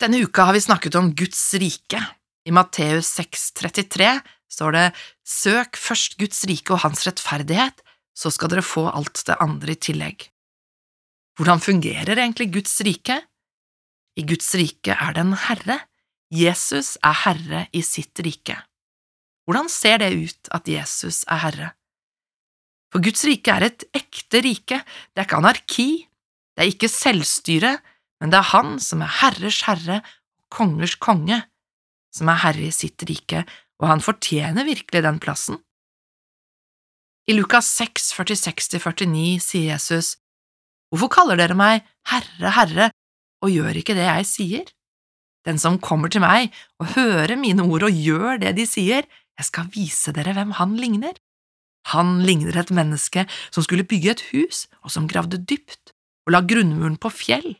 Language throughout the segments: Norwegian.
Denne uka har vi snakket om Guds rike. I Matteus 6,33 står det Søk først Guds rike og hans rettferdighet, så skal dere få alt det andre i tillegg. Hvordan fungerer egentlig Guds rike? I Guds rike er det en herre. Jesus er herre i sitt rike. Hvordan ser det ut at Jesus er herre? For Guds rike er et ekte rike, det er ikke anarki, det er ikke selvstyre, men det er Han som er herrers herre og kongers konge, som er herre i sitt rike, og han fortjener virkelig den plassen. I Lukas 6, 46–49 sier Jesus, Hvorfor kaller dere meg Herre, Herre, og gjør ikke det jeg sier? Den som kommer til meg og hører mine ord og gjør det de sier, jeg skal vise dere hvem han ligner. Han ligner et menneske som skulle bygge et hus, og som gravde dypt og la grunnmuren på fjell.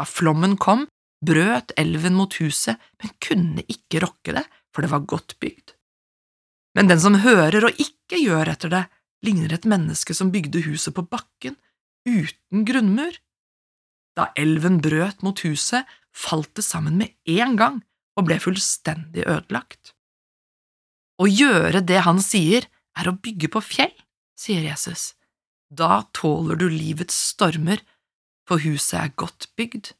Da flommen kom, brøt elven mot huset, men kunne ikke rokke det, for det var godt bygd. Men den som hører og ikke gjør etter det, ligner et menneske som bygde huset på bakken, uten grunnmur. Da elven brøt mot huset, falt det sammen med en gang og ble fullstendig ødelagt. Å gjøre det han sier, er å bygge på fjell, sier Jesus. Da tåler du livets stormer, for huset er godt bygd.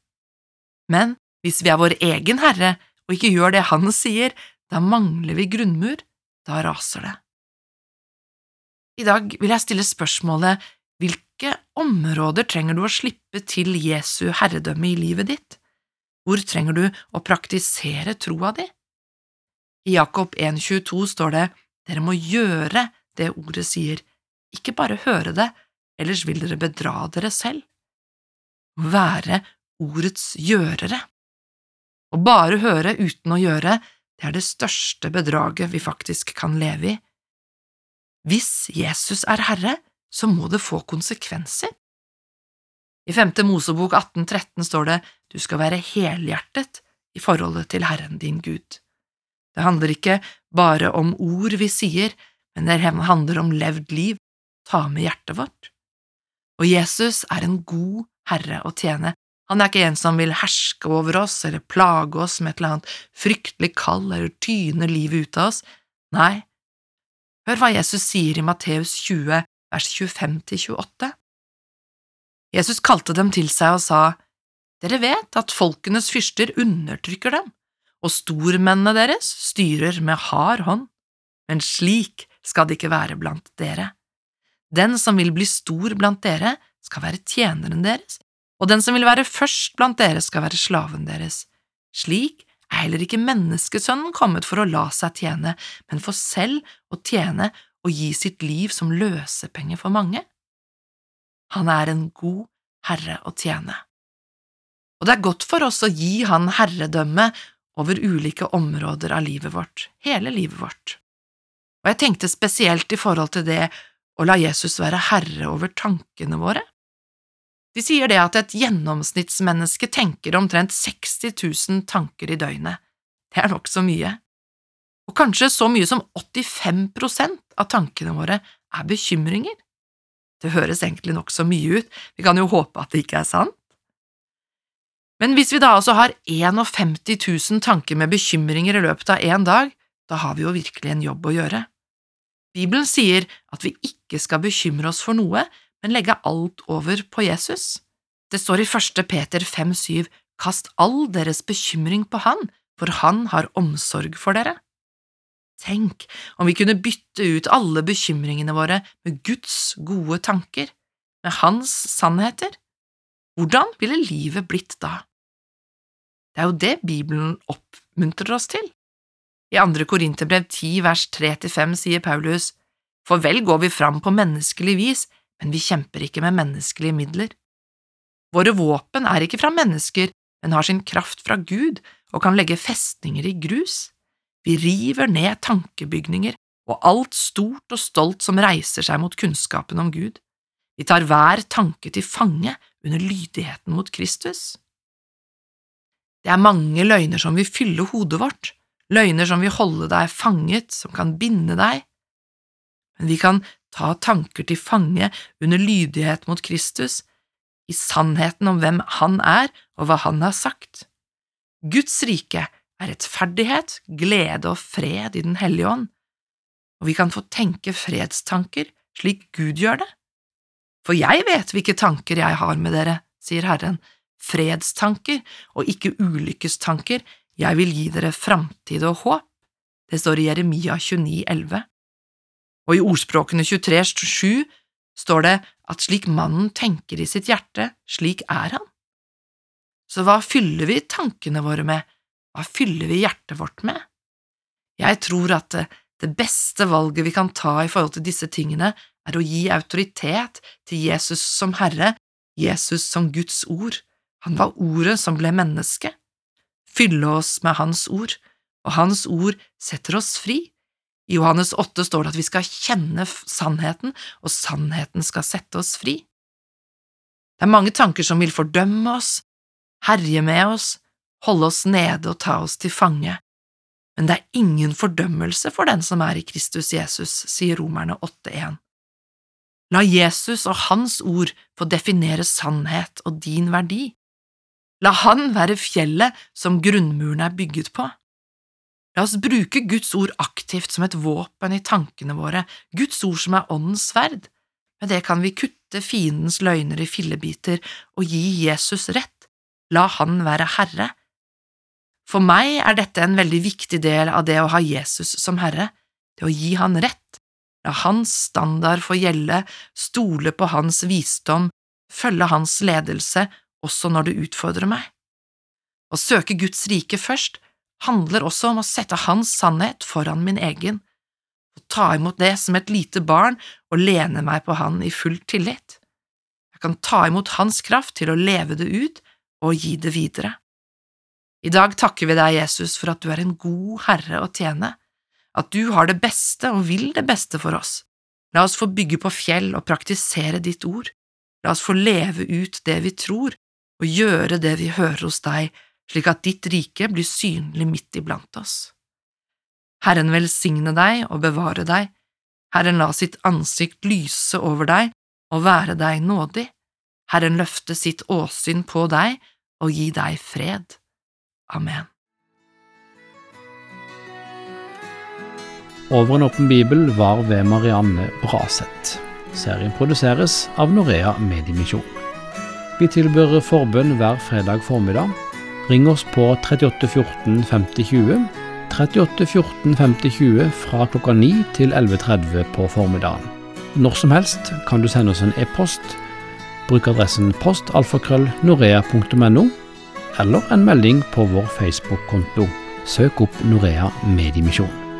Men hvis vi er vår egen herre og ikke gjør det han sier, da mangler vi grunnmur, da raser det. I dag vil jeg stille spørsmålet hvilke områder trenger du å slippe til Jesu herredømme i livet ditt? Hvor trenger du å praktisere troa di? I Jakob 1,22 står det dere må gjøre det ordet sier, ikke bare høre det, ellers vil dere bedra dere selv. Være ordets gjørere. Å bare høre uten å gjøre, det er det største bedraget vi faktisk kan leve i. Hvis Jesus er herre, så må det få konsekvenser. I femte Mosebok 1813 står det du skal være helhjertet i forholdet til Herren din Gud. Det handler ikke bare om ord vi sier, men det handler om levd liv, ta med hjertet vårt. Og Jesus er en god herre å tjene, han er ikke en som vil herske over oss eller plage oss med et eller annet fryktelig kall eller tyne livet ut av oss, nei, hør hva Jesus sier i Matteus 20, vers 25–28. Jesus kalte dem til seg og sa, Dere vet at folkenes fyrster undertrykker dem, og stormennene deres styrer med hard hånd, men slik skal det ikke være blant dere. Den som vil bli stor blant dere, skal være tjeneren deres, og den som vil være først blant dere, skal være slaven deres. Slik er heller ikke menneskesønnen kommet for å la seg tjene, men for selv å tjene og gi sitt liv som løsepenge for mange. Han er en god herre å tjene. Og det er godt for oss å gi han herredømme over ulike områder av livet vårt, hele livet vårt. Og jeg tenkte spesielt i forhold til det å la Jesus være herre over tankene våre. De sier det at et gjennomsnittsmenneske tenker omtrent 60 000 tanker i døgnet. Det er nokså mye. Og kanskje så mye som 85% av tankene våre er bekymringer. Det høres egentlig nokså mye ut, vi kan jo håpe at det ikke er sant. Men hvis vi da altså har 51 000 tanker med bekymringer i løpet av én dag, da har vi jo virkelig en jobb å gjøre. Bibelen sier at vi ikke skal bekymre oss for noe, men legge alt over på Jesus. Det står i 1. Peter 5,7 Kast all deres bekymring på Han, for Han har omsorg for dere. Tenk om vi kunne bytte ut alle bekymringene våre med Guds gode tanker, med Hans sannheter. Hvordan ville livet blitt da? Det er jo det Bibelen oppmuntrer oss til. I andre Korinterbrev 10 vers 3–5 sier Paulus, For vel går vi fram på menneskelig vis, men vi kjemper ikke med menneskelige midler. Våre våpen er ikke fra mennesker, men har sin kraft fra Gud og kan legge festninger i grus. Vi river ned tankebygninger og alt stort og stolt som reiser seg mot kunnskapen om Gud. Vi tar hver tanke til fange under lydigheten mot Kristus. Det er mange løgner som vil fylle hodet vårt, løgner som vil holde deg fanget, som kan binde deg. Men vi kan ta tanker til fange under lydighet mot Kristus, i sannheten om hvem Han er og hva Han har sagt. Guds rike er rettferdighet, glede og fred i Den hellige ånd, og vi kan få tenke fredstanker slik Gud gjør det. For jeg vet hvilke tanker jeg har med dere, sier Herren, fredstanker og ikke ulykkestanker, jeg vil gi dere framtid og håp. Det står i Jeremia 29, 11. Og i Ordspråkene 23, 7 står det at slik mannen tenker i sitt hjerte, slik er han. Så hva fyller vi tankene våre med, hva fyller vi hjertet vårt med? Jeg tror at det, det beste valget vi kan ta i forhold til disse tingene, er å gi autoritet til Jesus som Herre, Jesus som Guds ord. Han var ordet som ble menneske. Fylle oss med Hans ord, og Hans ord setter oss fri. I Johannes 8 står det at vi skal kjenne sannheten, og sannheten skal sette oss fri. Det er mange tanker som vil fordømme oss, herje med oss, holde oss nede og ta oss til fange, men det er ingen fordømmelse for den som er i Kristus Jesus, sier Romerne 8,1. La Jesus og Hans ord få definere sannhet og din verdi. La Han være fjellet som grunnmuren er bygget på. La oss bruke Guds ord aktivt som et våpen i tankene våre, Guds ord som er åndens sverd. Med det kan vi kutte fiendens løgner i fillebiter og gi Jesus rett, la Han være Herre. For meg er dette en veldig viktig del av det å ha Jesus som Herre, det å gi Han rett, La hans standard få gjelde, stole på hans visdom, følge hans ledelse også når det utfordrer meg. Å søke Guds rike først handler også om å sette hans sannhet foran min egen, og ta imot det som et lite barn og lene meg på han i full tillit. Jeg kan ta imot hans kraft til å leve det ut og gi det videre. I dag takker vi deg, Jesus, for at du er en god herre å tjene at du har det beste og vil det beste for oss. La oss få bygge på fjell og praktisere ditt ord. La oss få leve ut det vi tror, og gjøre det vi hører hos deg, slik at ditt rike blir synlig midt iblant oss. Herren velsigne deg og bevare deg, Herren la sitt ansikt lyse over deg og være deg nådig, Herren løfte sitt åsyn på deg og gi deg fred. Amen. Over en åpen bibel var ved Marianne Braseth. Serien produseres av Norea Mediemisjon. Vi tilbyr forbønn hver fredag formiddag. Ring oss på 38 14 50 20. 38 14 50 20 fra klokka 9 til 11.30 på formiddagen. Når som helst kan du sende oss en e-post. Bruk adressen postalfakrøllnorea.no, eller en melding på vår Facebook-konto. Søk opp Norea Mediemisjon.